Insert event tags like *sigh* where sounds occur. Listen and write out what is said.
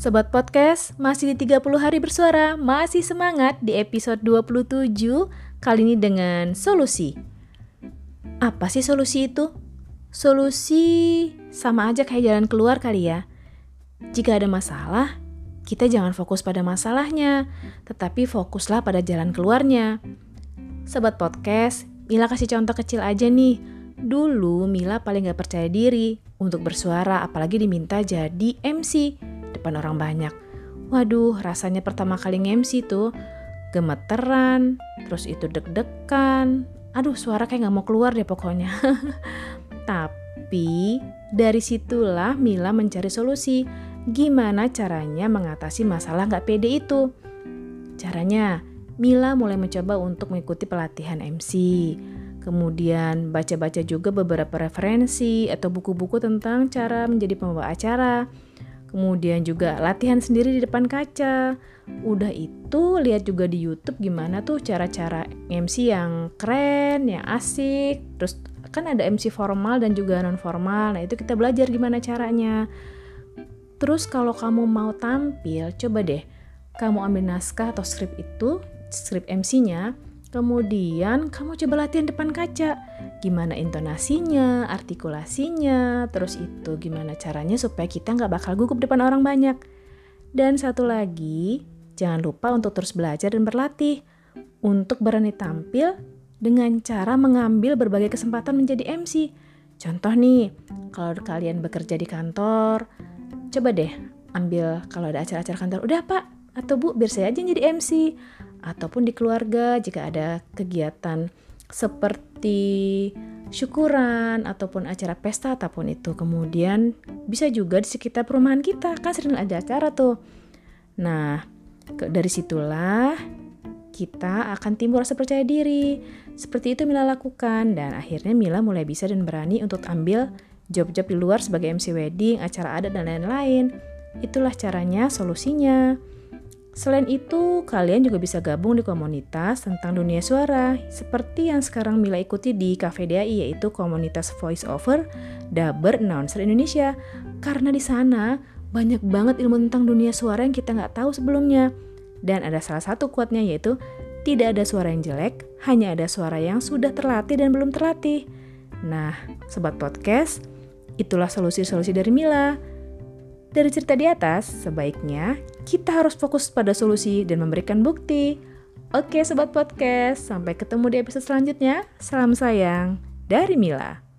Sobat Podcast, masih di 30 hari bersuara, masih semangat di episode 27, kali ini dengan solusi. Apa sih solusi itu? Solusi sama aja kayak jalan keluar kali ya. Jika ada masalah, kita jangan fokus pada masalahnya, tetapi fokuslah pada jalan keluarnya. Sobat Podcast, Mila kasih contoh kecil aja nih. Dulu Mila paling gak percaya diri untuk bersuara, apalagi diminta jadi MC depan orang banyak. Waduh, rasanya pertama kali nge-MC tuh gemeteran, terus itu deg-degan. Aduh, suara kayak gak mau keluar deh pokoknya. *laughs* Tapi dari situlah Mila mencari solusi. Gimana caranya mengatasi masalah gak pede itu? Caranya, Mila mulai mencoba untuk mengikuti pelatihan MC. Kemudian baca-baca juga beberapa referensi atau buku-buku tentang cara menjadi pembawa acara Kemudian juga latihan sendiri di depan kaca. Udah itu lihat juga di YouTube gimana tuh cara-cara MC yang keren, yang asik. Terus kan ada MC formal dan juga non formal. Nah, itu kita belajar gimana caranya. Terus kalau kamu mau tampil, coba deh kamu ambil naskah atau skrip itu, skrip MC-nya, Kemudian kamu coba latihan depan kaca. Gimana intonasinya, artikulasinya, terus itu gimana caranya supaya kita nggak bakal gugup depan orang banyak. Dan satu lagi, jangan lupa untuk terus belajar dan berlatih. Untuk berani tampil dengan cara mengambil berbagai kesempatan menjadi MC. Contoh nih, kalau kalian bekerja di kantor, coba deh ambil kalau ada acara-acara kantor, udah pak, atau bu biar saya aja jadi MC ataupun di keluarga jika ada kegiatan seperti syukuran ataupun acara pesta ataupun itu kemudian bisa juga di sekitar perumahan kita kan sering ada acara tuh nah dari situlah kita akan timbul rasa percaya diri seperti itu Mila lakukan dan akhirnya Mila mulai bisa dan berani untuk ambil job-job di luar sebagai MC wedding, acara adat dan lain-lain. Itulah caranya, solusinya. Selain itu, kalian juga bisa gabung di komunitas tentang dunia suara, seperti yang sekarang Mila ikuti di Cafe DAI, yaitu komunitas voice over Daber Announcer Indonesia. Karena di sana banyak banget ilmu tentang dunia suara yang kita nggak tahu sebelumnya. Dan ada salah satu quote-nya yaitu, tidak ada suara yang jelek, hanya ada suara yang sudah terlatih dan belum terlatih. Nah, Sobat Podcast, itulah solusi-solusi dari Mila. Dari cerita di atas, sebaiknya kita harus fokus pada solusi dan memberikan bukti. Oke, sobat podcast, sampai ketemu di episode selanjutnya. Salam sayang dari Mila.